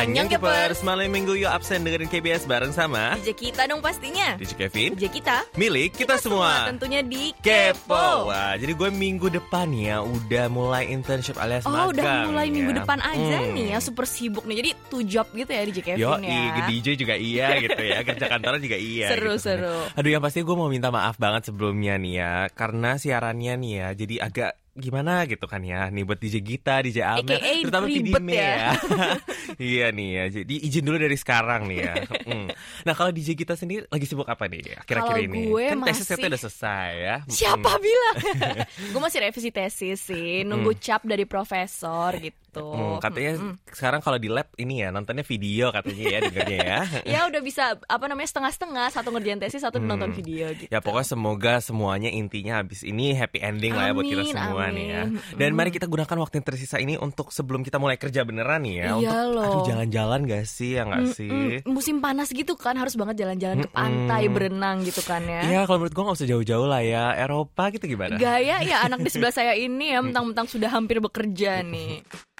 Annyeong, Kepers, malam minggu yuk absen dengerin KBS bareng sama DJ kita dong pastinya. DJ Kevin, DJ kita. milik kita, semua. Tentunya di Kepo. Wah, jadi gue minggu depan ya udah mulai internship alias Oh magang. udah mulai ya. minggu depan aja Hmm. nih ya super sibuk nih jadi two job gitu ya DJ Kevin Yo, ya. DJ juga iya gitu ya, kerja kantoran juga iya. Seru, gitu. seru. Aduh yang pasti gue mau minta maaf banget sebelumnya nih ya, karena siarannya nih ya, jadi agak gimana gitu kan ya, nih buat DJ Gita, DJ Amel, AKA terutama ribet Pidime ya. ya. iya nih ya, jadi izin dulu dari sekarang nih ya. Hmm. Nah kalau DJ Gita sendiri lagi sibuk apa nih akhir-akhir ini? gue kan tesisnya masih- tuh udah selesai ya. Siapa Hmm. bilang? gue masih revisi tesis sih, nunggu cap dari profesor gitu. Hmm, katanya sekarang kalau di lab ini ya nontonnya video katanya ya dengernya ya. ya udah bisa apa namanya setengah-setengah satu ngerjain tesis satu nonton video gitu. Ya pokoknya semoga semuanya intinya habis ini happy ending lah ya buat kita Amin, semua nih ya. amin. Dan mari kita gunakan waktu yang tersisa ini untuk sebelum kita mulai kerja beneran nih ya. Iya untuk loh. aduh jalan-jalan gak sih ya gak sih? Mm, musim panas gitu kan harus banget jalan-jalan ke pantai berenang gitu kan ya. Iya kalau menurut gua gak usah jauh-jauh lah ya. Eropa gitu gimana? Gaya ya anak di sebelah saya ini ya mentang-mentang sudah hampir bekerja nih.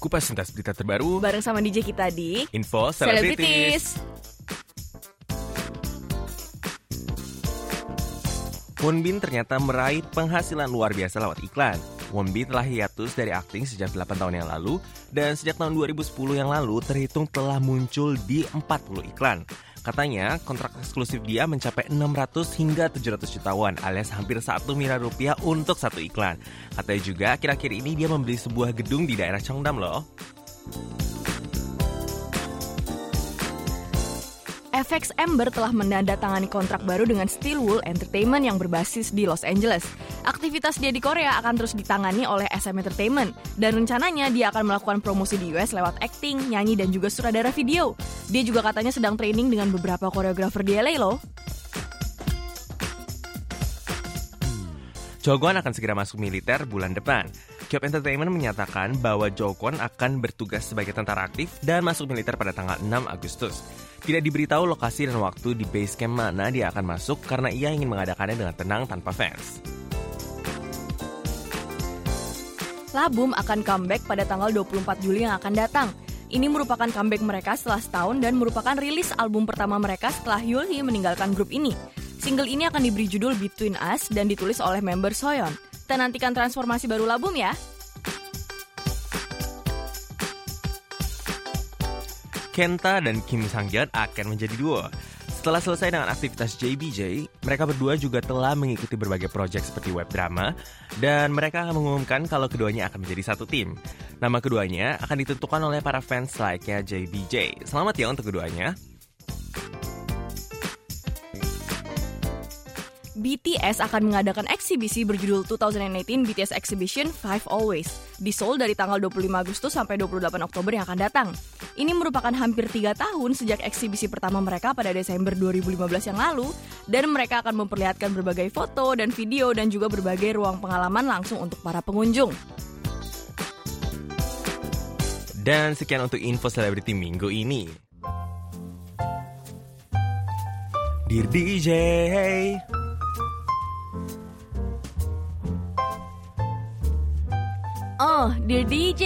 Kupas tuntas berita terbaru. Bareng sama DJ kita di Info Celebrities. Celebrities. Won Bin ternyata meraih penghasilan luar biasa lewat iklan. Bin telah hiatus dari akting sejak 8 tahun yang lalu dan sejak tahun 2010 yang lalu terhitung telah muncul di 40 iklan. Katanya kontrak eksklusif dia mencapai 600 hingga 700 juta won alias hampir 1 miliar rupiah untuk satu iklan. Katanya juga akhir-akhir ini dia membeli sebuah gedung di daerah Cheongdam loh. FX Ember telah menandatangani kontrak baru dengan Steelwool Entertainment yang berbasis di Los Angeles. Aktivitas dia di Korea akan terus ditangani oleh SM Entertainment dan rencananya dia akan melakukan promosi di US lewat acting, nyanyi dan juga sutradara video. Dia juga katanya sedang training dengan beberapa koreografer di LA loh. Jokwon akan segera masuk militer bulan depan. Kyob Entertainment menyatakan bahwa Jokwon akan bertugas sebagai tentara aktif dan masuk militer pada tanggal 6 Agustus. Tidak diberitahu lokasi dan waktu di base camp mana dia akan masuk karena ia ingin mengadakannya dengan tenang tanpa fans. Labum akan comeback pada tanggal 24 Juli yang akan datang. Ini merupakan comeback mereka setelah setahun dan merupakan rilis album pertama mereka setelah Hyunhee meninggalkan grup ini. Single ini akan diberi judul Between Us dan ditulis oleh member Soyeon. Kita nantikan transformasi baru Labum ya. Kenta dan Kim Sang-yeon akan menjadi duo. Setelah selesai dengan aktivitas JBJ, mereka berdua juga telah mengikuti berbagai proyek seperti web drama, dan mereka akan mengumumkan kalau keduanya akan menjadi satu tim. Nama keduanya akan ditentukan oleh para fans like-nya JBJ. Selamat ya untuk keduanya. BTS akan mengadakan eksibisi berjudul 2018 BTS Exhibition 5 Always di Seoul dari tanggal 25 Agustus sampai 28 Oktober yang akan datang. Ini merupakan hampir tiga tahun sejak eksibisi pertama mereka pada Desember 2015 yang lalu dan mereka akan memperlihatkan berbagai foto dan video dan juga berbagai ruang pengalaman langsung untuk para pengunjung. Dan sekian untuk info selebriti minggu ini. Dear DJ, Oh, dear DJ.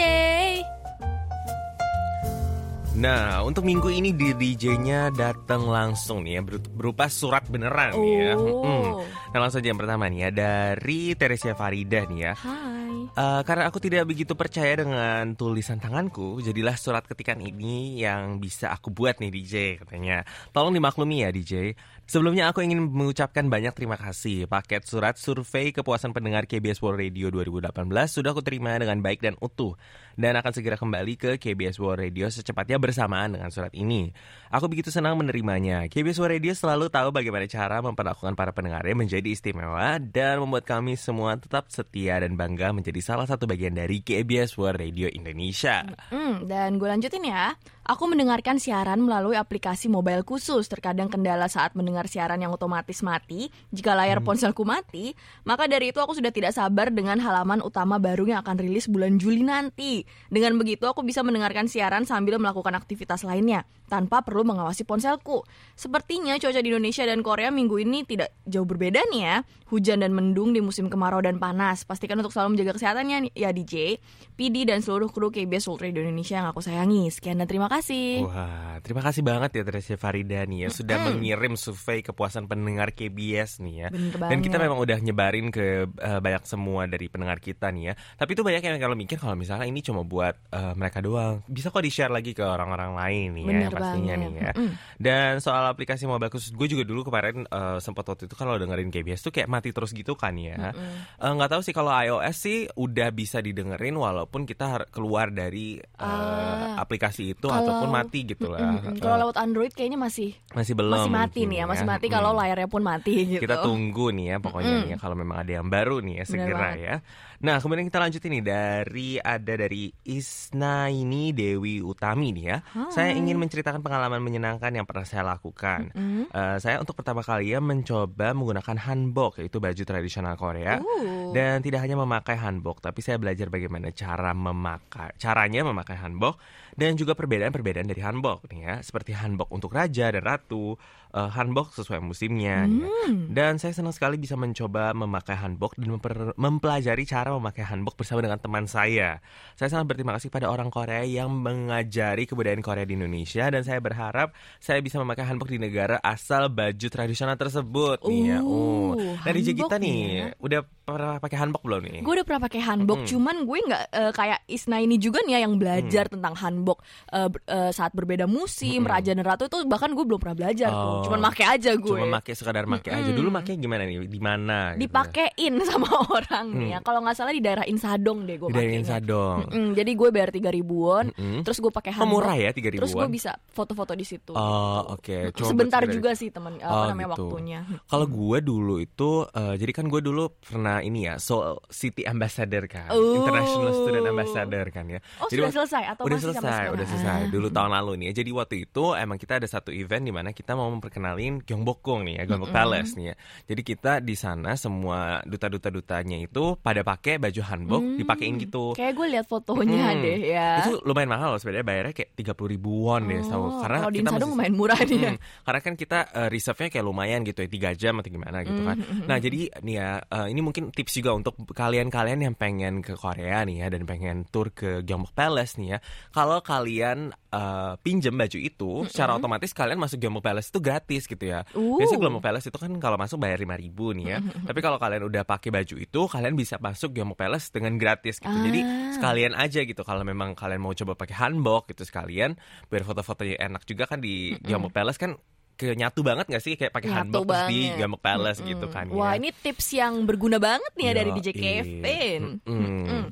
Nah, untuk minggu ini di DJ-nya datang langsung nih ya ber- berupa surat beneran nih ya. Oh. Mm. Nah, langsung aja yang pertama nih ya dari Teresia Farida nih ya. Hai. Eh, karena aku tidak begitu percaya dengan tulisan tanganku, jadilah surat ketikan ini yang bisa aku buat nih DJ katanya. Tolong dimaklumi ya DJ. Sebelumnya aku ingin mengucapkan banyak terima kasih. Paket surat survei kepuasan pendengar KBS World Radio 2018 sudah aku terima dengan baik dan utuh dan akan segera kembali ke KBS World Radio secepatnya bersamaan dengan surat ini. Aku begitu senang menerimanya. KBS World Radio selalu tahu bagaimana cara memperlakukan para pendengarnya menjadi istimewa dan membuat kami semua tetap setia dan bangga menjadi salah satu bagian dari KBS World Radio Indonesia. Hmm, dan gue lanjutin ya. Aku mendengarkan siaran melalui aplikasi mobile khusus. Terkadang kendala saat mendengar siaran yang otomatis mati. Jika layar ponselku mati, maka dari itu aku sudah tidak sabar dengan halaman utama baru yang akan rilis bulan Juli nanti. Dengan begitu aku bisa mendengarkan siaran sambil melakukan aktivitas lainnya tanpa perlu mengawasi ponselku. Sepertinya cuaca di Indonesia dan Korea minggu ini tidak jauh berbeda nih ya. Hujan dan mendung di musim kemarau dan panas. Pastikan untuk selalu menjaga kesehatannya ya DJ, PD dan seluruh kru KBS Radio Indonesia yang aku sayangi. Sekian dan terima kasih. Wah, terima kasih banget ya Tresya Farida nih ya sudah mengirim survei kepuasan pendengar KBS nih ya. Bener Dan kita memang udah nyebarin ke eh, banyak semua dari pendengar kita nih ya. Tapi itu banyak yang kalau mikir kalau misalnya ini cuma buat eh, mereka doang, bisa kok di-share lagi ke orang-orang lain nih ya Bener yang pastinya banget. nih ya. Mm-mm. Dan soal aplikasi mobile khusus, gue juga dulu kemarin eh, sempat waktu itu kalau dengerin KBS tuh kayak mati terus gitu kan ya. Eh, Nggak tahu sih kalau iOS sih udah bisa didengerin walaupun kita keluar dari eh, Ah. aplikasi itu Kalau- ataupun mati gitu lah. Mm-mm. Kalau lewat Android kayaknya masih masih belum masih mati nih ya, masih mati Mm. kalau layarnya pun mati gitu. kita tunggu nih ya pokoknya nih ya kalau memang ada yang baru nih ya segera ya. Nah kemudian kita lanjutin nih dari ada dari Isna ini Dewi Utami nih ya. Saya ingin menceritakan pengalaman menyenangkan yang pernah saya lakukan. Mm. Eh, saya untuk pertama kalinya mencoba menggunakan hanbok yaitu baju tradisional Korea. Uh. Dan tidak hanya memakai hanbok, tapi saya belajar bagaimana cara memakai caranya memakai hanbok dan juga perbedaan-perbedaan dari hanbok nih ya, seperti hanbok untuk raja dan ratu, eh, hanbok sesuai musimnya nih ya. Hmm. Dan saya senang sekali bisa mencoba memakai hanbok dan memper- mempelajari cara memakai hanbok bersama dengan teman saya. Saya sangat berterima kasih pada orang Korea yang mengajari kebudayaan Korea di Indonesia dan saya berharap saya bisa memakai hanbok di negara asal baju tradisional tersebut nih ya. Oh. Uh, hanbok kita nih nih ya. udah pernah pakai hanbok belum nih? Gue udah pernah pakai hanbok, cuman gue nggak eh, kayak Isna ini juga nih ya yang belajar tentang hanbok ber- eh, saat berbeda musim, raja dan ratu itu bahkan gue belum pernah belajar tuh, Oh. cuman make aja gue. Cuma pakai sekadar pakai aja. Dulu makanya gimana nih? Di mana? gitu dipakein sama orang nih ya. Kalau nggak salah di daerah Insadong deh gue Dari pakainya. Insadong. Mm, jadi gue bayar tiga ribuan, terus gue pakai Oh, hanbok. murah ya 3 Terus gue ribuan? bisa foto-foto di situ. Oh, oke. Cuma Sebentar juga sih temen apa Oh, namanya gitu. waktunya. Kalau gue dulu itu, eh, jadi kan gue dulu pernah ini ya, Seoul City Ambassador kan, Oh. International Student Ambassador kan ya. Oh, Jadi sudah selesai atau udah masih selesai, sekarang? udah selesai. Ah. Dulu tahun lalu nih ya. Jadi waktu itu emang kita ada satu event di mana kita mau memperkenalin Gyeongbokgung nih ya, Gyeongbok Palace nih ya. Jadi kita di sana semua duta-duta dutanya itu pada pakai baju hanbok, dipakein gitu. Kayak gue lihat fotonya Mm. deh ya. Itu lumayan mahal loh sebenarnya bayarnya kayak 30 ribu won deh. so, Oh, karena kalau di kita masih- lumayan murah dia. Mm, karena kan kita eh, reserve-nya kayak lumayan gitu ya, 3 jam atau gimana gitu kan. Mm-hmm. Nah, jadi nih ya, eh, ini mungkin tips juga untuk kalian-kalian yang pengen ke Korea nih ya dan pengen tour ke Gyeongbok Palace nih ya. Kalau kalian eh, pinjem baju itu, secara otomatis kalian masuk Gyeongbok Palace itu gratis gitu ya. Uh. Biasanya Gyeongbok Palace itu kan kalau masuk bayar 5 ribu nih ya. Tapi kalau kalian udah pakai baju itu, kalian bisa masuk Gyeongbok Palace dengan gratis gitu. Jadi Ah. sekalian aja gitu kalau memang kalian mau coba pakai hanbok gitu sekalian biar foto-fotonya enak juga kan di Gyeongbok Palace kan ke nyatu banget gak sih kayak pakai hanbok terus di. Gyeongbok Palace Mm-mm. gitu kan Wah ya. ini tips yang berguna banget nih ya dari DJ. Kevin. Mm-mm.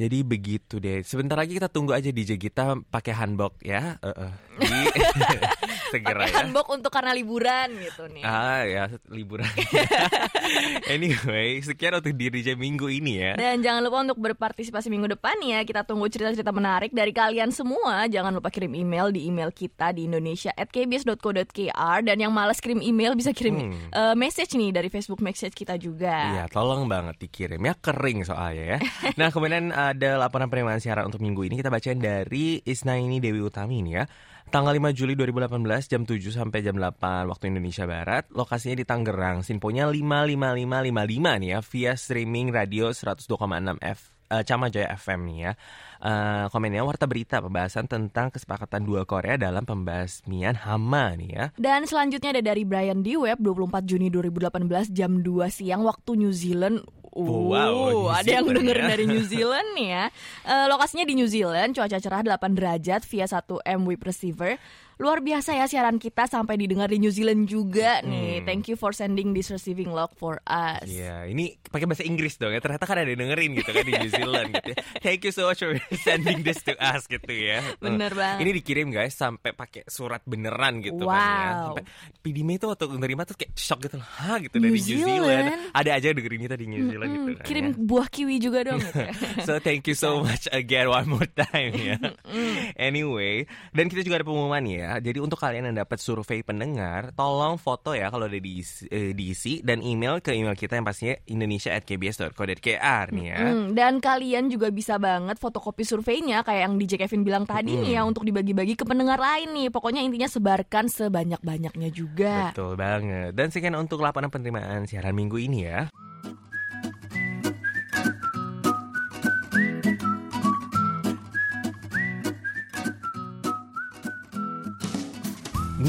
Jadi begitu deh. Sebentar lagi kita tunggu aja DJ kita pakai hanbok ya. Eh. Di segera Pakai ya. hanbok untuk karena liburan gitu nih. Ah ya liburan. anyway, sekian untuk di DJ minggu ini ya. Dan jangan lupa untuk berpartisipasi minggu depan ya. Kita tunggu cerita-cerita menarik dari kalian semua. Jangan lupa kirim email di email kita di indonesia@kbs.co.kr dan yang malas kirim email bisa kirim eh, message nih dari Facebook message kita juga. Hmm. Iya, tolong banget dikirim ya kering soalnya ya. Nah, kemudian ada laporan penerimaan siaran untuk minggu ini kita bacain dari Isna ini Dewi Utami ini ya. Tanggal 5 Juli 2018 jam 7 sampai jam 8 waktu Indonesia Barat. Lokasinya di Tangerang. Sinponya 55555 nih ya via streaming radio 102,6 F eh, Cama Jaya FM nih ya. Eh, komennya warta berita pembahasan tentang kesepakatan dua Korea dalam pembasmian hama nih ya. Dan selanjutnya ada dari Brian di web 24 Juni 2018 jam 2 siang waktu New Zealand. Oh, wow, New ada yang dengerin ya. dari New Zealand nih ya. Eh, lokasinya di New Zealand, cuaca cerah 8 derajat via 1 M Wave receiver. Luar biasa ya siaran kita sampai didengar di New Zealand juga nih. Hmm. Thank you for sending this receiving log for us. Iya, ini pakai bahasa Inggris dong ya. Ternyata kan ada yang dengerin gitu kan di New Zealand gitu. ya. Thank you so much for sending this to us gitu ya. Bener Hmm. banget. Ini dikirim guys sampai pakai surat beneran gitu kan ya. Wow. Sampai PDM itu waktu nerima tuh kayak shock gitu. Hah gitu dari New New Zealand. Ada aja dengerin kita di New Zealand Mm, gitu kan. kirim ya. buah kiwi juga dong gitu ya. So thank you so much again one more time ya. Anyway, dan kita juga ada pengumuman ya. Jadi untuk kalian yang dapat survei pendengar, tolong foto ya kalau udah diisi, eh, diisi dan email ke email kita yang pastinya indonesia@kbs.co.kr nih ya. Hmm, dan kalian juga bisa banget fotokopi surveinya kayak yang DJ Kevin bilang tadi nih ya untuk dibagi-bagi ke pendengar lain nih. Pokoknya intinya sebarkan sebanyak-banyaknya juga. Betul banget. Dan sekian untuk laporan penerimaan siaran minggu ini ya.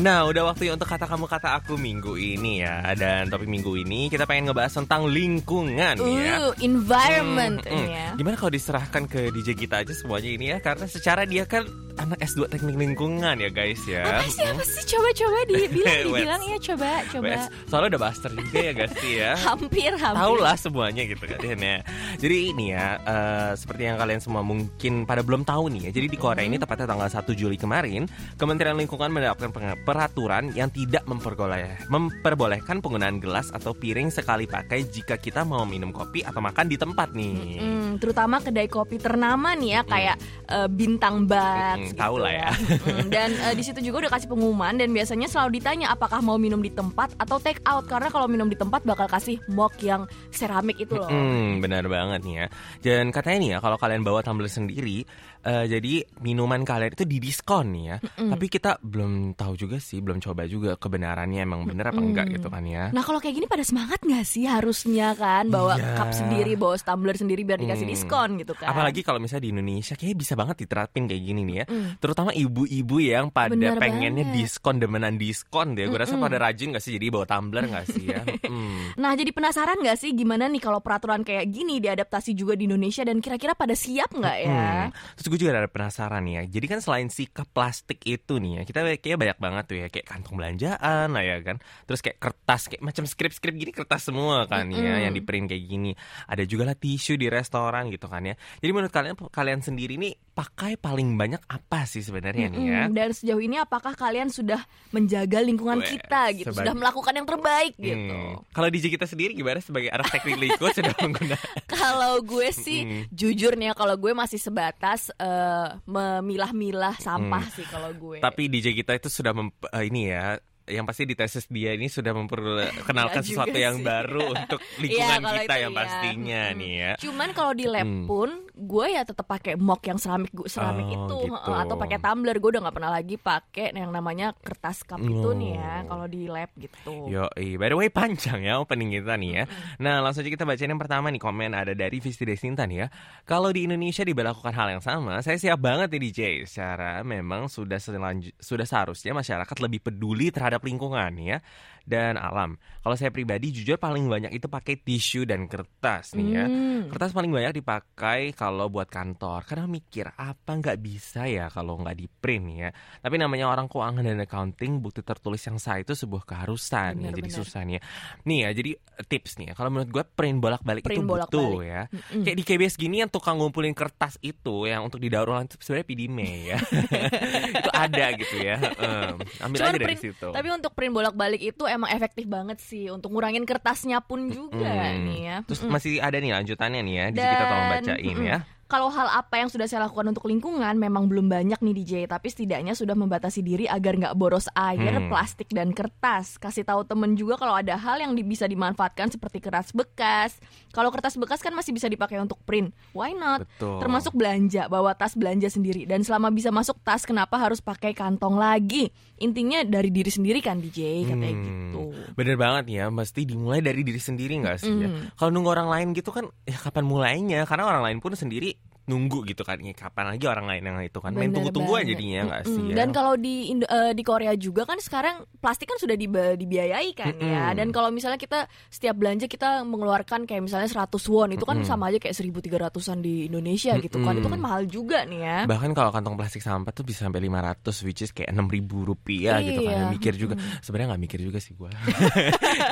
Nah, udah waktunya untuk kata kamu kata aku minggu ini ya. Dan topik minggu ini kita pengen ngebahas tentang lingkungan ya. Uh, environment Hmm, hmm. ya. Gimana kalau diserahkan ke DJ kita aja semuanya ini ya? Karena secara dia kan anak S2 teknik lingkungan ya guys ya. Apa sih apa sih coba-coba dibilang dibilang ya coba coba. Soalnya udah master juga ya guys ya. Hampir hampir. Tahu lah semuanya gitu kan ya. Jadi ini ya, eh, seperti yang kalian semua mungkin pada belum tahu nih ya. Jadi di Korea ini tepatnya tanggal 1 Juli kemarin, Kementerian Lingkungan mendapatkan peraturan yang tidak memperboleh, memperbolehkan penggunaan gelas atau piring sekali pakai jika kita mau minum kopi atau makan di tempat nih. Hmm, terutama kedai kopi ternama nih ya kayak eh, Bintang Bucks Mm, gitu tahu lah ya. Mm, dan eh, di situ juga udah kasih pengumuman dan biasanya selalu ditanya apakah mau minum di tempat atau take out karena kalau minum di tempat bakal kasih mug yang seramik itu loh. Hmm, benar banget nih ya. Dan katanya nih ya, kalau kalian bawa tumbler sendiri, eh, jadi minuman kalian itu didiskon nih ya. Tapi kita belum tahu juga sih, belum coba juga kebenarannya emang bener apa enggak gitu kan ya. Nah kalau kayak gini pada semangat nggak sih harusnya kan bawa Iya. cup sendiri, bawa tumbler sendiri biar dikasih Hmm. diskon gitu kan? Apalagi kalau misalnya di Indonesia kayaknya bisa banget diterapin kayak gini nih ya. Terutama ibu-ibu yang pada Bener pengennya banget. diskon demenan diskon deh. Gue rasa pada rajin gak sih jadi bawa tumbler gak sih ya? Hmm. Nah jadi penasaran nggak sih gimana nih kalau peraturan kayak gini diadaptasi juga di Indonesia dan kira-kira pada siap nggak ya? Hmm. Terus gue juga ada penasaran nih ya. Jadi kan selain sikap plastik itu nih ya, kita kayaknya banyak banget tuh ya kayak kantong belanjaan lah ya kan. Terus kayak kertas kayak macam skrip-skrip gini kertas semua kan ya yang di print kayak gini. Ada juga lah tisu di restoran gitu kan ya. Jadi menurut kalian kalian sendiri nih pakai paling banyak apa sih sebenarnya nih ya? Mm, Dan sejauh ini apakah kalian sudah menjaga lingkungan Weh, kita gitu, sebagai- sudah melakukan yang terbaik gitu? Hmm. Kalau DJ kita sendiri gimana sebagai anak teknik lingkungan sudah menggunakan Kalau gue sih Hmm. jujur nih ya kalau gue masih sebatas eh, memilah-milah sampah Hmm. sih kalau gue. Tapi DJ kita itu sudah mem- eh, ini ya yang pasti di tesis dia ini sudah memperkenalkan Nggak sesuatu juga yang sih. baru untuk lingkungan Iya, kalau kita yang iya. pastinya Mm-mm. nih ya. Cuman kalau di lab Mm. pun gue ya tetap pakai mok yang seramik seramik Oh, itu gitu. atau pakai tumbler. Gue udah nggak pernah lagi pakai yang namanya kertas cup itu nih ya Oh. kalau di lab gitu. Yo, by the way panjang ya opening kita nih ya. Nah langsung aja kita bacain yang pertama nih komen ada dari Visti Desinta nih ya. Kalau di Indonesia diberlakukan hal yang sama, saya siap banget nih DJ. Secara memang sudah selanjut, sudah seharusnya masyarakat lebih peduli terhadap lingkungan ya dan alam. Kalau saya pribadi jujur paling banyak itu pakai tisu dan kertas nih ya. Hmm. Kertas paling banyak dipakai kalau buat kantor. Karena mikir apa nggak bisa ya kalau nggak di print ya. Tapi namanya orang keuangan dan accounting bukti tertulis yang sah itu sebuah keharusan ya. Bener, Jadi bener. susah nih ya. Nih ya jadi eh, tips nih ya. Kalau menurut gue print bolak-balik itu Print butuh bolak-balik. ya. Mm-mm. Kayak di KBS gini yang tukang ngumpulin kertas itu yang untuk didaur ulang itu sebenarnya PDME ya. itu ada gitu ya. Em, ambil Cuman aja dari print- situ. Tapi untuk print bolak-balik itu emang efektif banget sih untuk ngurangin kertasnya pun juga Hmm. nih ya. Terus Mm-mm. masih ada nih lanjutannya nih ya. Di kita tolong Dan, bacain ya. Kalau hal apa yang sudah saya lakukan untuk lingkungan memang belum banyak nih DJ, tapi setidaknya sudah membatasi diri agar nggak boros air, Hmm. plastik dan kertas. Kasih tahu temen juga kalau ada hal yang di- bisa dimanfaatkan seperti kertas bekas. Kalau kertas bekas kan masih bisa dipakai untuk print, why not? Betul. Termasuk belanja, bawa tas belanja sendiri. Dan selama bisa masuk tas, kenapa harus pakai kantong lagi? Intinya dari diri sendiri kan DJ, katanya Hmm, gitu. Bener banget ya, mesti dimulai dari diri sendiri nggak sih ya? Mm. Kalau nunggu orang lain gitu kan, ya kapan mulainya? Karena orang lain pun sendiri nunggu gitu kan ya, kapan lagi orang lain yang itu kan main Bener tunggu-tunggu aja banget. jadinya nggak Mm-mm. sih ya Dan kalau di Indo- eh, di Korea juga kan sekarang plastik kan sudah diba- dibiayai kan ya. Mm-mm. Dan kalau misalnya kita setiap belanja kita mengeluarkan kayak misalnya 100 won itu kan Mm-mm. sama aja kayak 1300-an di Indonesia gitu kan. Itu kan mahal juga nih ya. bahkan kalau kantong plastik sampah tuh bisa sampai 500 which is kayak enam ribu rupiah gitu Iya. kan mikir juga sebenarnya nggak mikir juga sih gua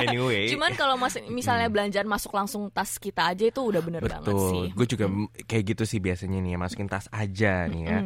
anyway Cuman kalau misalnya belanjaan masuk langsung tas kita aja itu udah bener banget sih. Betul, gue juga kayak gitu sih biasanya nih ya, masukin tas aja nih ya.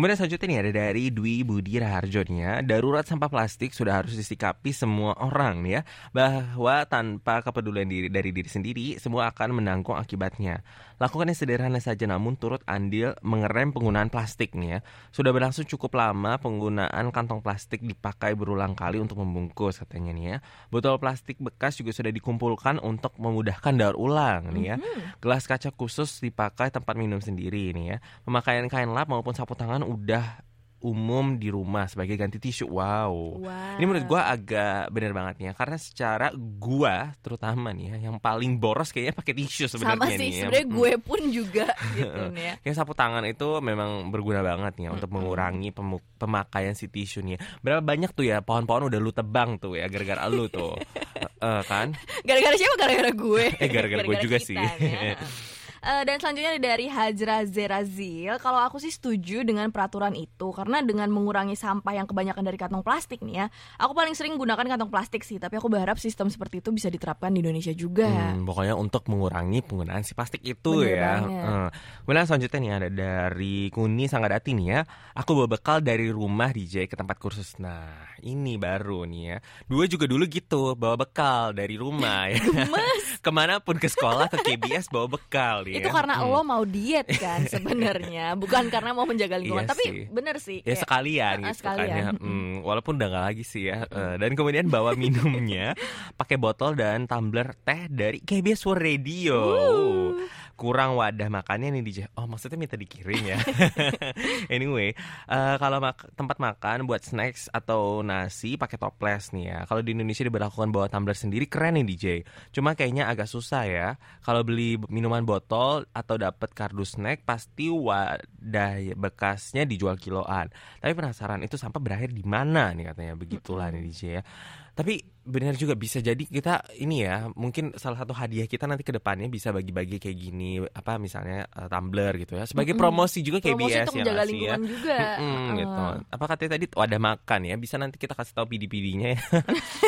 Kemudian selanjutnya nih ada dari Dwi Budi Raharjo nih ya. Darurat sampah plastik sudah harus disikapi semua orang nih ya. Bahwa tanpa kepedulian diri dari diri sendiri, semua akan menanggung akibatnya. Lakukan yang sederhana saja namun turut andil mengerem penggunaan plastik nih ya. Sudah berlangsung cukup lama penggunaan kantong plastik dipakai berulang kali untuk membungkus katanya nih ya. Botol plastik bekas juga sudah dikumpulkan untuk memudahkan daur ulang nih ya. Gelas kaca khusus dipakai tempat minum sendiri nih ya. Pemakaian kain lap maupun sapu tangan udah umum di rumah sebagai ganti tisu. Wow. Wow. Ini menurut gua agak bener banget nih ya karena secara gua terutama nih ya yang paling boros kayaknya pakai tisu sebenarnya Sama sih, ya. sebenarnya Mm. gue pun juga gitu nih ya. Kayak sapu tangan itu memang berguna banget nih ya untuk mengurangi pemakaian si tisu nih. ya. Berapa banyak tuh ya pohon-pohon udah lu tebang tuh ya gara-gara lu tuh. Eh, kan? Gara-gara siapa? Gara-gara gue. Eh, gara-gara gue juga kita sih. ya. Eh, dan selanjutnya dari Hajra Zerazil. Kalau aku sih setuju dengan peraturan itu karena dengan mengurangi sampah yang kebanyakan dari kantong plastik nih ya. Aku paling sering gunakan kantong plastik sih, tapi aku berharap sistem seperti itu bisa diterapkan di Indonesia juga. Hmm, pokoknya untuk mengurangi penggunaan si plastik itu Bener ya. Hmm. Kemudian selanjutnya nih ada dari Kuni Sanggadati nih ya. Aku bawa bekal dari rumah DJ ke tempat kursus. Nah, ini baru nih ya. Dua juga dulu gitu, bawa bekal dari rumah ya. Ke mana pun ke sekolah ke KBS bawa bekal Itu karena Hmm. lo mau diet kan sebenarnya, bukan karena mau menjaga lingkungan. Iya tapi sih. bener sih. Ya kayak- sekalian gitu sekalian. kan ya. Hmm, walaupun udah nggak lagi sih ya. Eh, dan kemudian bawa minumnya pakai botol dan tumbler teh dari KBS World Radio. Kurang wadah makannya nih DJ. Oh maksudnya minta dikirim ya. anyway, eh, kalau mak- tempat makan buat snacks atau nasi pakai toples nih ya. Kalau di Indonesia diberlakukan bawa tumbler sendiri keren nih DJ. Cuma kayaknya agak susah ya. Kalau beli minuman botol atau dapat kardus snack pasti wadah bekasnya dijual kiloan. Tapi penasaran itu sampah berakhir di mana nih katanya begitulah nih DJ ya. Tapi benar juga bisa jadi kita ini ya mungkin salah satu hadiah kita nanti ke depannya bisa bagi-bagi kayak gini apa misalnya eh, tumbler gitu ya sebagai promosi juga KBS Promosi untuk ya menjaga ya. lingkungan juga. Mm-mm, Heeh. gitu. Apa katanya tadi wadah makan ya bisa nanti kita kasih tahu PD-PD-nya ya.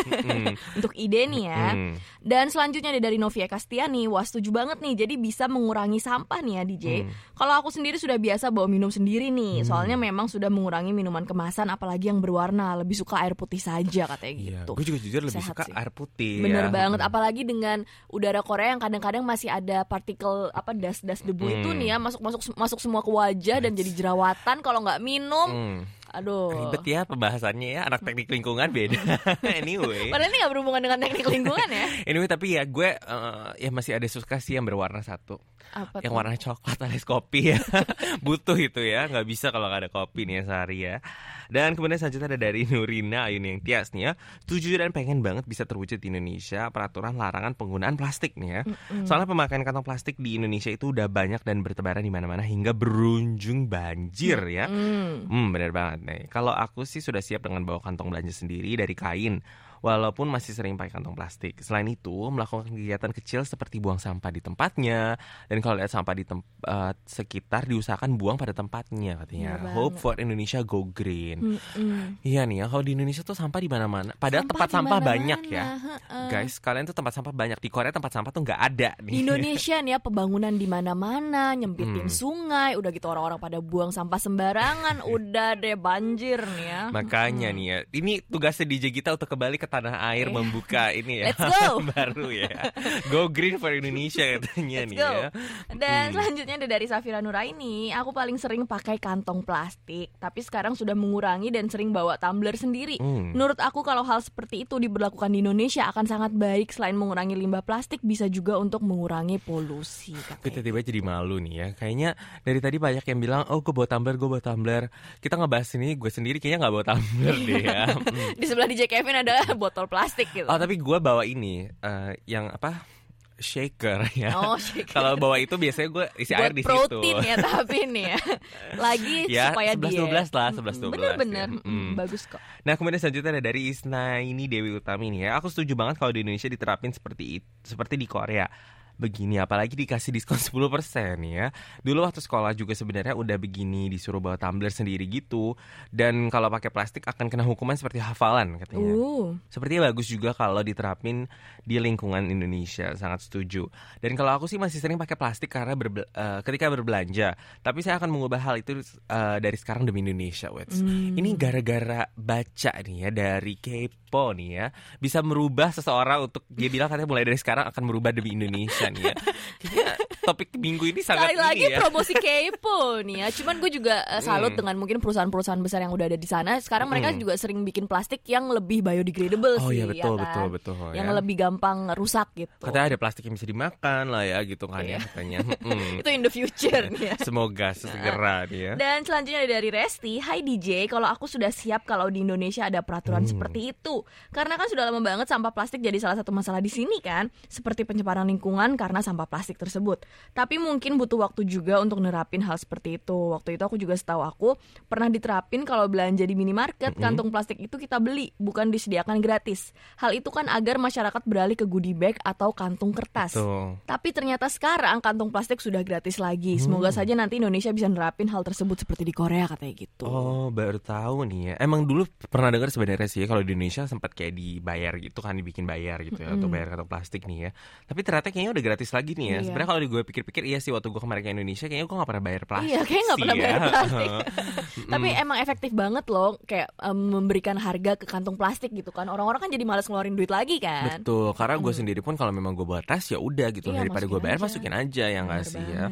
Mm, Untuk ide nih ya. mm. Dan selanjutnya dari Novia Kastiani, wah setuju banget nih. Jadi bisa mengurangi sampah nih ya DJ. Hmm. Kalau aku sendiri sudah biasa bawa minum sendiri nih, soalnya memang sudah mengurangi minuman kemasan, apalagi yang berwarna. Lebih suka air putih saja katanya Iya, gitu. Gue juga jujur lebih Sehat suka sih. air putih. Bener ya. banget, apalagi dengan udara Korea yang kadang-kadang masih ada partikel apa das-das debu itu Hmm. nih ya masuk masuk masuk semua ke wajah dan jadi jerawatan kalau nggak minum. Hmm. Aduh. Ribet ya pembahasannya ya anak teknik lingkungan beda. anyway, Padahal ini nggak berhubungan dengan teknik lingkungan ya. anyway tapi ya gue eh, ya masih ada suka sih yang berwarna satu. Apa yang tuh? warna coklat alias kopi ya butuh itu ya nggak bisa kalau nggak ada kopi nih ya sehari ya dan kemudian selanjutnya ada dari Nurina Ayun yang Tias nih ya. Setuju dan pengen banget bisa terwujud di Indonesia peraturan larangan penggunaan plastik nih ya. Soalnya pemakaian kantong plastik di Indonesia itu udah banyak dan bertebaran di mana-mana hingga berunjung banjir ya. Hmm. Hmm, benar banget nih. Kalau aku sih sudah siap dengan bawa kantong belanja sendiri dari kain, walaupun masih sering pakai kantong plastik. Selain itu, melakukan kegiatan kecil seperti buang sampah di tempatnya, dan kalau lihat sampah di tempat sekitar diusahakan buang pada tempatnya katanya. Benar Hope for Indonesia go green. Mm-mm. Iya nih ya, kalau di Indonesia tuh sampah di mana-mana. Padahal Sampah tempat sampah banyak ya. heeh. Guys, kalian tuh tempat sampah banyak. Di Korea tempat sampah tuh nggak ada nih. Di Indonesia nih ya pembangunan di mana-mana, nyempitin Hmm. sungai, udah gitu orang-orang pada buang sampah sembarangan, udah deh banjir nih ya. Makanya nih ya, ini tugasnya DJ kita untuk kembali ke tanah air Iya. membuka ini ya Let's go. baru ya. Go green for Indonesia katanya Let's nih go. ya. Dan selanjutnya ada dari Safira Nuraini, aku paling sering pakai kantong plastik, tapi sekarang sudah mengurangi dan sering bawa tumbler sendiri. Hmm. Menurut aku kalau hal seperti itu diberlakukan di Indonesia akan sangat baik selain mengurangi limbah plastik bisa juga untuk mengurangi polusi. Katanya. tiba-tiba jadi malu nih ya. Kayaknya dari tadi banyak yang bilang, oh gue bawa tumbler, gue bawa tumbler. Kita ngebahas ini, gue sendiri kayaknya nggak bawa tumbler deh ya. Hmm. Di sebelah DJ Kevin ada botol plastik gitu. Oh tapi gue bawa ini, eh, yang apa? shaker ya. Oh, shaker. Kalau bawa itu biasanya gue isi Buat air di situ. protein ya tapi nih ya. Lagi Ya, supaya 11, diet. 12 lah, 11, Mm, 12 Bener-bener, ya. Mm, Mm. bagus kok. Nah kemudian selanjutnya ada dari Isna ini Dewi Utami nih ya. Aku setuju banget kalau di Indonesia diterapin seperti seperti di Korea. Begini apalagi dikasih diskon 10% ya. Dulu waktu sekolah juga sebenarnya udah begini disuruh bawa tumbler sendiri gitu. Dan kalau pakai plastik akan kena hukuman seperti hafalan katanya. Uh. Sepertinya bagus juga kalau diterapin di lingkungan Indonesia, sangat setuju. Dan kalau aku sih masih sering pakai plastik karena berbel- eh, ketika berbelanja. Tapi saya akan mengubah hal itu eh, dari sekarang demi Indonesia, Wets. Hmm. Ini gara-gara baca nih ya dari Kepo nih ya, bisa merubah seseorang untuk dia bilang katanya mulai dari sekarang akan merubah demi Indonesia nih ya. Kayaknya topik minggu ini sangat Sekali lagi ya. promosi kepo nih ya. Cuman gue juga uh, salut Hmm. dengan mungkin perusahaan-perusahaan besar yang udah ada di sana. Sekarang mereka Hmm. juga sering bikin plastik yang lebih biodegradable Oh sih. iya betul ya kan? betul betul Yang ya. lebih gampang rusak gitu. Katanya ada plastik yang bisa dimakan lah ya gitu kan Iya. ya katanya. Mm. Itu in the future nih ya. Semoga segera nih ya. Dan selanjutnya dari Resti, Hai DJ, kalau aku sudah siap kalau di Indonesia ada peraturan Hmm. seperti itu. Karena kan sudah lama banget sampah plastik jadi salah satu masalah di sini kan, seperti pencemaran lingkungan karena sampah plastik tersebut. Tapi mungkin butuh waktu juga untuk nerapin hal seperti itu. Waktu itu aku juga setahu aku pernah diterapin kalau belanja di minimarket, kantung plastik itu kita beli, bukan disediakan gratis. Hal itu kan agar masyarakat beralih ke goodie bag atau kantung kertas. Tuh. Tapi ternyata sekarang kantong plastik sudah gratis lagi. Semoga Hmm. saja nanti Indonesia bisa nerapin hal tersebut seperti di Korea katanya gitu. Oh baru tahu nih ya. Emang dulu pernah dengar sebenarnya sih ya, kalau di Indonesia sempat kayak dibayar gitu kan dibikin bayar gitu ya untuk bayar kantong plastik nih ya. Tapi ternyata kayaknya udah gratis lagi nih ya. Iya. Sebenarnya kalau gue pikir-pikir iya sih waktu gue kemarin ke Indonesia kayaknya gue gak pernah bayar plastik. Iya, kayak nggak sih pernah ya. bayar plastik. Tapi emang efektif banget loh, kayak em, memberikan harga ke kantong plastik gitu kan. Orang-orang kan jadi malas ngeluarin duit lagi kan. Betul, karena gue sendiri pun kalau memang gue bawa tas ya udah gitu Iya, daripada gue bayar aja. masukin aja ya nggak Bener sih ya.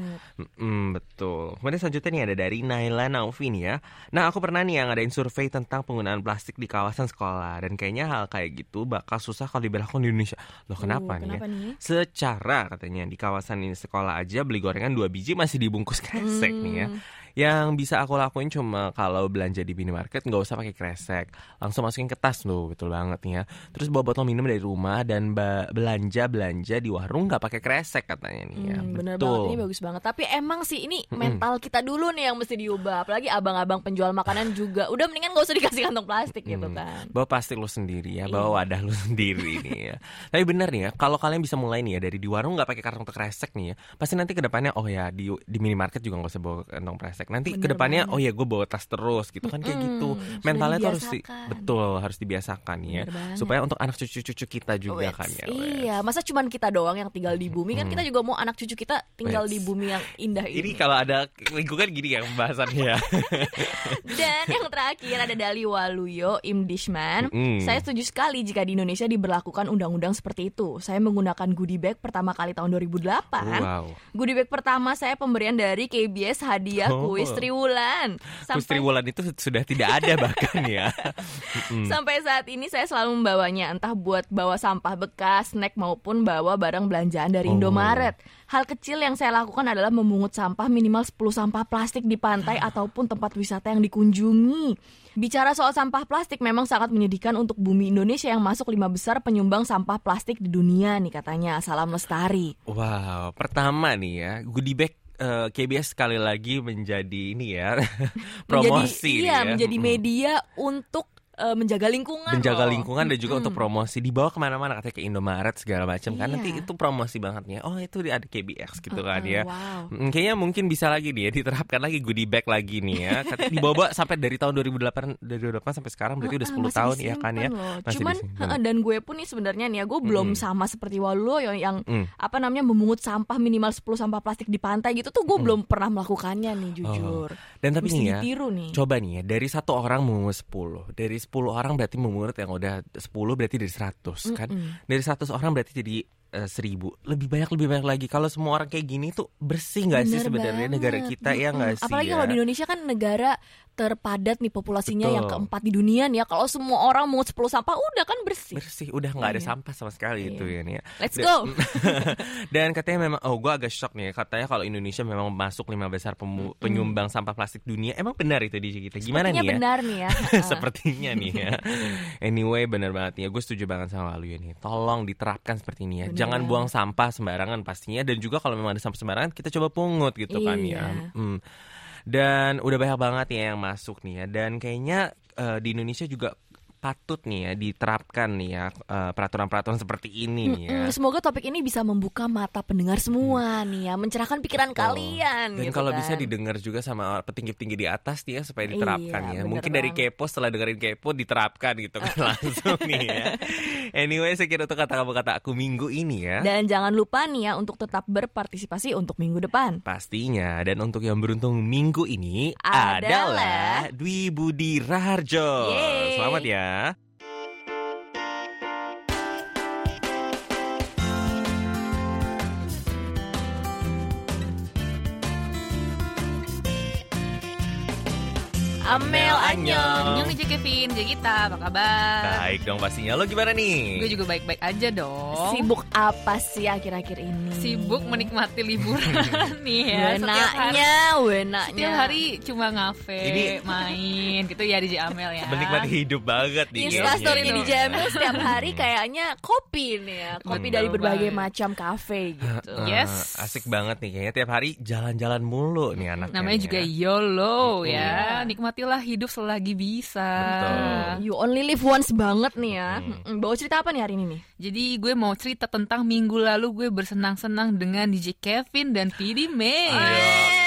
Mm, betul. Kemudian selanjutnya nih ada dari Naila Naufi nih ya. Nah aku pernah nih yang ngadain survei tentang penggunaan plastik di kawasan sekolah dan kayaknya hal kayak gitu bakal susah kalau diberlakukan di Indonesia. Loh kenapa Uh, nih? kenapa ya? nih? Secara katanya di kawasan ini sekolah aja beli gorengan dua biji masih dibungkus kresek nih ya. Yang bisa aku lakuin cuma kalau belanja di minimarket nggak usah pakai kresek, langsung masukin ke tas loh, betul banget nih ya. Terus bawa botol minum dari rumah dan belanja belanja di warung nggak pakai kresek katanya nih ya. Hmm, bener betul. banget ini bagus banget. Tapi emang sih ini mental kita dulu nih yang mesti diubah. Apalagi abang-abang penjual makanan juga. Udah mendingan gak usah dikasih kantong plastik gitu Hmm. kan. Bawa plastik lo sendiri ya, Iya. bawa wadah lo sendiri nih ya. Tapi bener nih ya, kalau kalian bisa mulai nih ya dari di warung nggak pakai kantong kresek nih ya, pasti nanti ke depannya oh ya di di minimarket juga nggak usah bawa kantong kresek. Nanti Bener ke depannya banget. oh ya gue bawa tas terus gitu kan kayak Mm-mm, gitu. Mentalnya tuh harus di- betul harus dibiasakan ya, Bener banget. supaya untuk anak cucu-cucu kita juga Wets, kan ya. Iya, masa cuman kita doang yang tinggal di bumi kan kita juga mau anak cucu kita tinggal Wets. di bumi yang indah ini. Ini kalau ada lingkungan gini ya pembahasannya ya. Dan yang terakhir ada Dali Waluyo Imdishman. Mm. Saya setuju sekali jika di Indonesia diberlakukan undang-undang seperti itu. Saya menggunakan goodie bag pertama kali tahun 2008. wow. Goodie bag pertama saya pemberian dari KBS hadiah Oh. Kuis Triwulan. Kus Triwulan itu sudah tidak ada bahkan ya. Sampai saat ini saya selalu membawanya entah buat bawa sampah bekas, snack maupun bawa barang belanjaan dari Oh. Indomaret. Hal kecil yang saya lakukan adalah memungut sampah minimal 10 sampah plastik di pantai ataupun tempat wisata yang dikunjungi. Bicara soal sampah plastik memang sangat menyedihkan untuk bumi Indonesia yang masuk lima besar penyumbang sampah plastik di dunia nih katanya. Salam lestari. Wow, pertama nih ya, goodie bag eh, KBS sekali lagi menjadi ini ya promosi menjadi, iya, ya. menjadi media untuk eh, menjaga lingkungan. menjaga loh. lingkungan dan juga untuk promosi dibawa ke mana-mana katanya ke Indomaret segala macam kan Iya. nanti itu promosi banget nih oh itu di- ada KBX gitu kan Uh-uh, ya wow. Mm, kayaknya mungkin bisa lagi nih ya diterapkan lagi goodie bag lagi nih ya Katanya dibawa sampai dari tahun 2008 dari 2008 sampai sekarang berarti udah 10 Ah, tahun ya kan ya loh. Masih Cuman disimpan. heeh, dan gue pun nih sebenarnya nih ya gue belum sama seperti Waluyo yang, yang Mm. apa namanya memungut sampah minimal 10 sampah plastik di pantai gitu tuh gue belum pernah melakukannya nih jujur. Oh. Dan tapi Mesti nih ya, ditiru nih. coba nih ya, dari satu orang memungut 10. Dari 10 orang berarti memungut yang udah 10 berarti dari 100 kan. Dari 100 orang berarti jadi eh, 1000. Lebih banyak lebih banyak lagi. Kalau semua orang kayak gini tuh bersih nggak sih sebenarnya negara kita ya nggak sih? Apalagi ya? kalau di Indonesia kan negara terpadat nih populasinya Betul. yang keempat di dunia nih ya. Kalau semua orang mungut 10 sampah udah kan bersih. bersih udah nggak ada Iya. sampah sama sekali itu ya nih ya. Let's Dan- go. Dan katanya memang oh gue agak shock nih katanya kalau Indonesia memang masuk lima besar pemu- penyumbang sampah plastik dunia. Emang benar itu di kita? Gimana Sepertinya nih ya? benar nih ya. Sepertinya nih ya. Anyway, bener banget nih ya. Gue setuju banget sama lu ya nih. Tolong diterapkan seperti ini ya. Bener jangan Iya. buang sampah sembarangan pastinya dan juga kalau memang ada sampah sembarangan kita coba pungut gitu kan ya. Iya. Hmm. Dan udah banyak banget ya yang masuk nih ya. Dan kayaknya eh, di Indonesia juga patut nih ya diterapkan nih ya eh, peraturan-peraturan seperti ini nih ya. Semoga topik ini bisa membuka mata pendengar semua nih ya, mencerahkan pikiran Betul. kalian. Dan gitu kalau bisa kan. didengar juga sama petinggi-petinggi di atas nih ya supaya diterapkan Iya, ya. Mungkin dari banget. kepo setelah dengerin kepo diterapkan gitu kan langsung nih ya. Anyway, sekian untuk kata-kata aku minggu ini ya. Dan jangan lupa nih ya untuk tetap berpartisipasi untuk minggu depan. Pastinya dan untuk yang beruntung minggu ini Adalah adalah Dwi Budi Raharjo. Yeay. Selamat ya. 있습니다. Amel Anyong. Annyeong Ije Kevin, Ije kita, apa kabar? Baik dong pastinya. Lo gimana nih? Gue juga baik-baik aja dong. Sibuk apa sih akhir-akhir ini? Sibuk menikmati liburan nih ya. Wenaknya, wenaknya. setiap hari cuma ngafe, Ini- main gitu ya di Amel ya. Menikmati hidup banget nih. Insta story kayaknya. di Jamil setiap hari kayaknya kopi nih ya, kopi dari berbagai banget. macam kafe gitu. Eh, Yes. asik banget nih kayaknya tiap hari jalan-jalan mulu nih anaknya. Namanya nih juga ya. YOLO Iya. ya. Nikmatilah hidup selagi bisa. Betul. You only live once banget nih ya. Hmm. Mm, Bawa cerita apa nih hari ini nih? Jadi gue mau cerita tentang minggu lalu gue bersenang-senang dengan DJ Kevin dan PD May. Oke.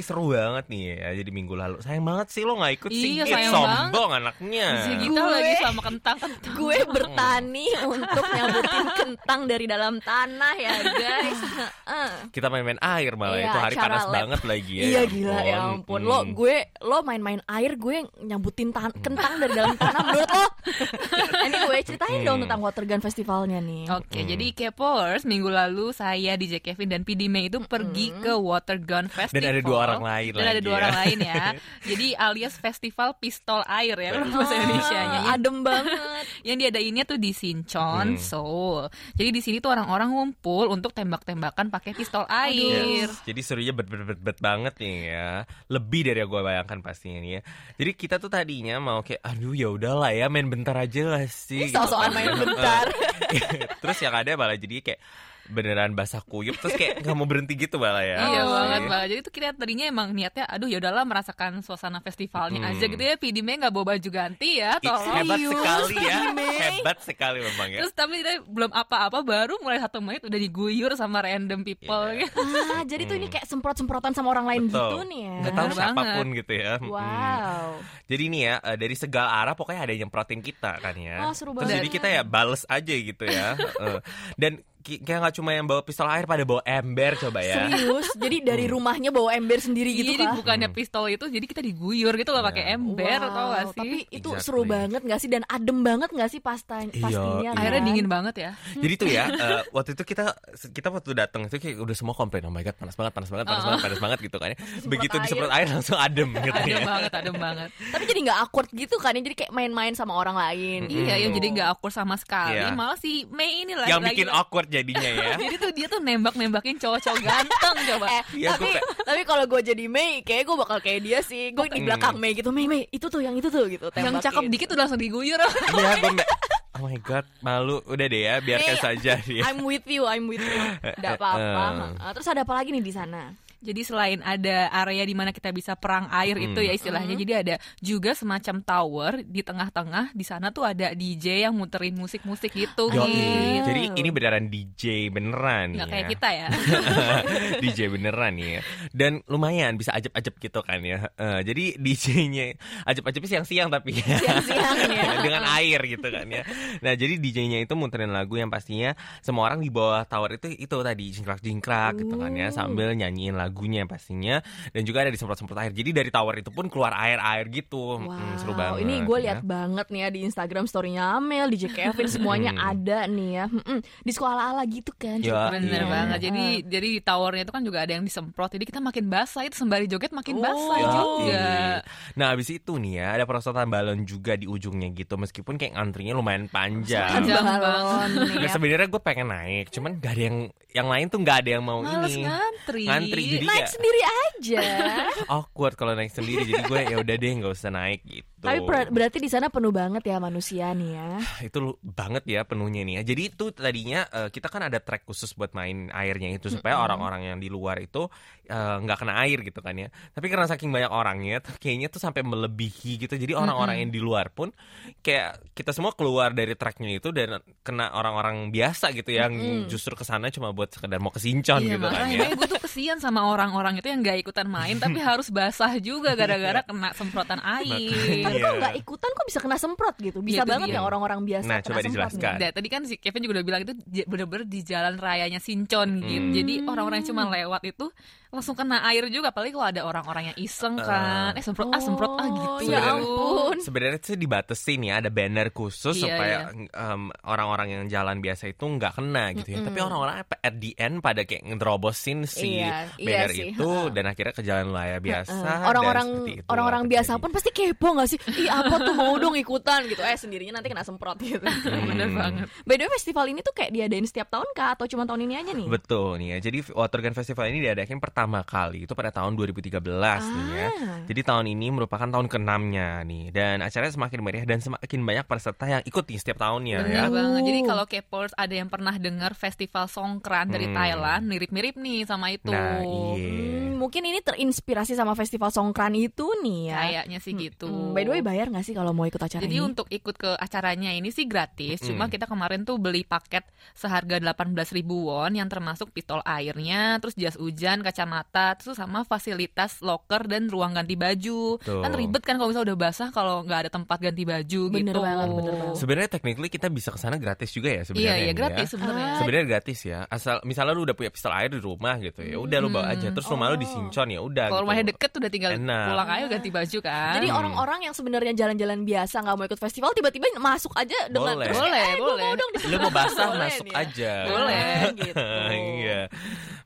Jadi seru banget nih ya jadi minggu lalu. Sayang banget sih lo nggak ikut sih. Iya, sayang Sombong anaknya. Si kita Gue- lagi sama kentang-kentang. Gue bertani untuk nyabutin kentang dari dalam tanah ya guys. Kita main-main air malah Iya, itu hari panas lab. banget lagi ya. Iya gila ya ampun. Lo Hmm. gue lo main-main air gue nyambutin tan- kentang dari dalam tanah menurut lo. anyway, ceritain dong Hmm. tentang Water Gun Festivalnya nih. Oke, jadi Kepers minggu lalu saya DJ Kevin dan PD May itu pergi ke Water Gun Festival. Dan ada dua orang lain Dan ada lagi dua ya. orang lain ya. jadi alias festival pistol air ya kalau bahasa Indonesia-nya. Ah, adem banget. Yang diadainnya tuh di Sinchon, Hmm. Seoul. Jadi di sini tuh orang-orang ngumpul untuk tembak-tembakan pakai pistol air. Yes. Jadi serunya bet bet bet bet banget nih ya. Lebih dari yang gue bayangkan pastinya nih ya. Jadi kita tuh tadinya mau kayak aduh ya udahlah ya main bentar aja lah sih. Ih, sok-sokan kan. main bentar. Terus yang ada malah jadi kayak beneran basah kuyup terus kayak nggak mau berhenti gitu malah ya. Iya Oh. banget banget. Jadi tuh kita tadinya emang niatnya, aduh ya udahlah merasakan suasana festivalnya Hmm. aja gitu ya. May nggak bawa baju ganti ya, tolong. hebat Serius, sekali ya. Hebat sekali memang ya. Terus tapi kita belum apa-apa baru mulai satu menit udah diguyur sama random people Iya. gitu. Ah, jadi tuh ini kayak semprot-semprotan sama orang lain Betul. gitu nih ya. Nggak tahu Bener banget. siapa pun gitu ya. Wow. Jadi nih ya eh, dari segala arah pokoknya ada yang nyemprotin kita kan ya. Oh, seru Terus banget. jadi kita ya bales aja gitu ya. Dan kayak nggak cuma yang bawa pistol air pada bawa ember coba ya. Serius? Jadi dari rumahnya bawa ember sendiri gitu jadi kah? bukannya pistol itu jadi kita diguyur gitu loh pakai ember Wow, tau gak sih? Tapi itu Exactly. seru banget gak sih dan adem banget gak sih pasta Iya, pastinya? iya. Airnya kan? dingin banget ya. Jadi tuh ya eh, waktu itu kita kita waktu datang itu kayak udah semua komplain oh my god panas banget panas banget panas banget panas banget gitu kan ya. Begitu air. disemprot air langsung adem gitu Adem ya. banget, adem banget. Tapi jadi nggak awkward gitu kan? ya? Jadi kayak main-main sama orang lain. Iya, ya jadi nggak awkward sama sekali. Iya. Malah si Mei ini lagi Yang bikin awkward jadinya ya. Jadi tuh dia tuh nembak-nembakin cowok-cowok ganteng coba. Eh, Iya, tapi gue tapi kalau gue jadi Mei, kayak gue bakal kayak dia sih. Gue di Hmm. belakang Mei gitu, Mei, Mei, itu tuh yang itu tuh gitu. Yang tembakin. cakep dikit udah langsung diguyur. Iya gue. Oh my god, malu. Udah deh ya, biarkan Nih, saja dia. I'm with you, I'm with you. Gak apa-apa. Ah, Terus ada apa lagi nih di sana? Jadi selain ada area di mana kita bisa perang air Hmm. itu ya istilahnya, jadi ada juga semacam tower di tengah-tengah. Di sana tuh ada DJ yang muterin musik-musik gitu. Yo, Git. jadi ini beneran DJ beneran Nggak nih kayak ya. kita ya. DJ beneran nih ya. Dan lumayan bisa ajep-ajep gitu kan ya. Eh, jadi DJ-nya ajep-ajepnya siang-siang tapi ya. Siang-siang ya. dengan air gitu kan ya. Nah, jadi DJ-nya itu muterin lagu yang pastinya semua orang di bawah tower itu itu tadi jingkrak-jingkrak gitu kan ya Uh. sambil nyanyiin lagunya pastinya dan juga ada disemprot-semprot air. Jadi dari tower itu pun keluar air-air gitu. Wow, Hmm, seru banget. ini gue ya. lihat banget nih ya di Instagram story-nya Amel, DJ Kevin semuanya Hmm. ada nih ya. Mm-mm. Di sekolah ala gitu kan. Ya, Bener iya. banget. Jadi Ah. jadi di towernya itu kan juga ada yang disemprot. Jadi kita makin basah itu sembari joget makin Oh. basah Ya, juga. iya. Nah habis itu nih ya ada perosotan balon juga di ujungnya gitu meskipun kayak antrinya lumayan panjang. Panjang balon Nah, ya. sebenarnya gue pengen naik, cuman gak ada yang yang lain tuh nggak ada yang mau Males ini. ngantri. Ngantri Naik sendiri aja. awkward kalau naik sendiri jadi gue ya udah deh nggak usah naik gitu Tapi ber- berarti di sana penuh banget ya manusia nih ya. itu banget ya penuhnya nih ya. Jadi itu tadinya eh, kita kan ada track khusus buat main airnya itu supaya orang-orang yang di luar itu eh, nggak kena air gitu kan ya. Tapi karena saking banyak orangnya, tuh kayaknya tuh sampai melebihi gitu. Jadi orang-orang yang di luar pun kayak kita semua keluar dari tracknya itu dan kena orang-orang biasa gitu yang justru ke sana cuma buat sekedar mau kesincon Iya gitu kan ya. gue tuh kesian sama orang-orang itu yang gak ikutan main tapi harus basah juga gara-gara kena semprotan air. Tapi Iya. kok nggak ikutan kok bisa kena semprot gitu. Bisa Itu banget dia. ya orang-orang biasa Nah, kena coba semprot dijelaskan. Nah, tadi kan si Kevin juga udah bilang itu bener-bener di jalan rayanya Sincon gitu. Hmm. Jadi orang-orang yang cuma lewat itu langsung kena air juga. Apalagi kalau ada orang-orang yang iseng kan, eh semprot ah semprot ah gitu. Oh, ya ampun. Sebenarnya sih dibatasin ya, ada banner khusus Iya, supaya em, orang-orang yang jalan biasa itu nggak kena gitu ya. Tapi orang-orang apa- at the end pada kayak ngedrobosin si Iya, iya banner sih, itu dan akhirnya ke jalan raya biasa. Orang-orang itulah orang-orang biasa pun pasti kepo gak sih? Ih apa tuh mau dong ikutan gitu. Eh sendirinya nanti kena semprot gitu. Bener banget. By the way festival ini tuh kayak diadain setiap tahun kah atau cuma tahun ini aja nih? Betul nih ya. Jadi Watergun Festival ini diadakan pertama kali itu pada tahun 2013 nih ya. Ah. Jadi tahun ini merupakan tahun keenamnya nih dan acaranya semakin meriah dan semakin banyak peserta yang ikut nih setiap tahunnya ya. Bener banget. Jadi kalau K-popers ada yang pernah dengar festival Songkran dari Hmm. Thailand, mirip-mirip nih sama itu. Nah, iya. Hmm, mungkin ini terinspirasi sama festival Songkran itu nih ya. Kayaknya sih gitu. Hmm, by the way bayar gak sih kalau mau ikut acara Jadi ini? untuk ikut ke acaranya ini sih gratis. Cuma Mm. kita kemarin tuh beli paket seharga 18.000 ribu won yang termasuk pistol airnya, terus jas hujan, kacamata, terus sama fasilitas locker dan ruang ganti baju. Tuh. Kan ribet kan kalau misalnya udah basah kalau nggak ada tempat ganti baju Bener gitu. banget, bener banget. Sebenarnya technically kita bisa ke sana gratis juga ya Iya, sebenarnya. iya nih gratis ya. sebenarnya. Ah. Sebenarnya gratis ya. Asal misalnya lu udah punya pistol air di rumah gitu ya. Udah lu bawa aja. Terus rumah lu di Ya udah Kalau gitu. rumahnya deket udah tinggal Enak. pulang aja ganti baju kan. Jadi orang-orang yang sebenarnya jalan-jalan biasa nggak mau ikut festival tiba-tiba masuk aja dengan Boleh. terus Boleh, eh, boleh. mau dong Lu mau basah Boleh masuk ya. aja. Boleh. gitu. iya.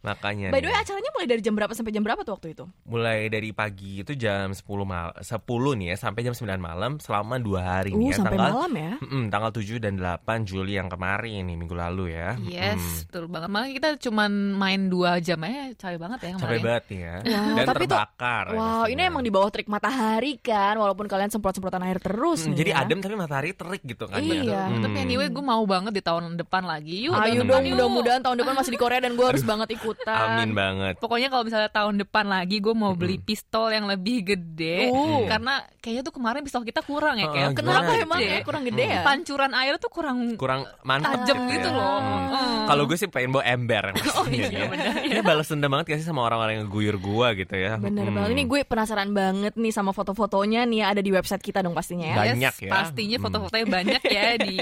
Makanya. By the way acaranya mulai dari jam berapa sampai jam berapa tuh waktu itu? mulai dari pagi itu jam 10 mal 10 nih ya sampai jam 9 malam selama dua hari Uh nih ya. sampai tanggal malam ya. Mm-mm, tanggal 7 dan 8 Juli yang kemarin nih minggu lalu ya. Yes, Mm. betul banget. Makanya kita cuman main dua jam aja, capek banget ya kemarin. Capek banget nih ya. Wow, Dan tapi tuh- terbakar. ya Wow, ini emang di bawah terik matahari kan, walaupun kalian semprot-semprotan air terus Mm, nih jadi ya. adem tapi matahari terik gitu kan. Iya. Mm. Tapi anyway gue mau banget di tahun depan lagi. Yuk, Ayo tahun dong, mudah-mudahan tahun depan masih di Korea dan gue harus banget ikutan. Amin banget. Pokoknya kalau misalnya tahun depan lagi gue mau beli pistol yang lebih gede Uh. karena kayaknya tuh kemarin pistol kita kurang ya kayak Kenapa Gimana emang gede. ya kurang gede ya? Pancuran air tuh kurang Kurang mantap Tajam gitu, gitu ya. loh. Mm. Mm. Kalau gue sih pengen bawa ember yang Oh, iya, ya. Ini balas dendam banget gak sih sama orang-orang yang guyur gua gitu ya. Bener Mm. banget. Ini gue penasaran banget nih sama foto-fotonya nih ada di website kita dong pastinya ya. Banyak ya. Pastinya Hmm. foto-fotonya banyak ya di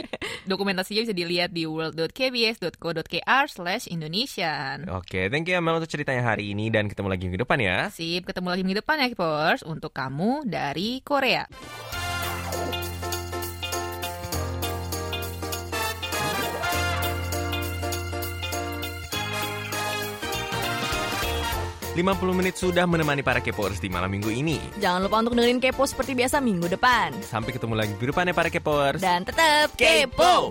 dokumentasinya bisa dilihat di world.kbs.co.kr slash Indonesian. Oke, thank you Amel untuk ceritanya hari ini dan ketemu lagi minggu depan ya. Sip, ketemu lagi minggu depan ya Kipers untuk kamu dari Korea. Lima puluh menit sudah menemani para Kepoers di malam minggu ini. Jangan lupa untuk dengerin Kepo seperti biasa minggu depan. Sampai ketemu lagi minggu depan ya para Kepoers. Dan tetap kepo.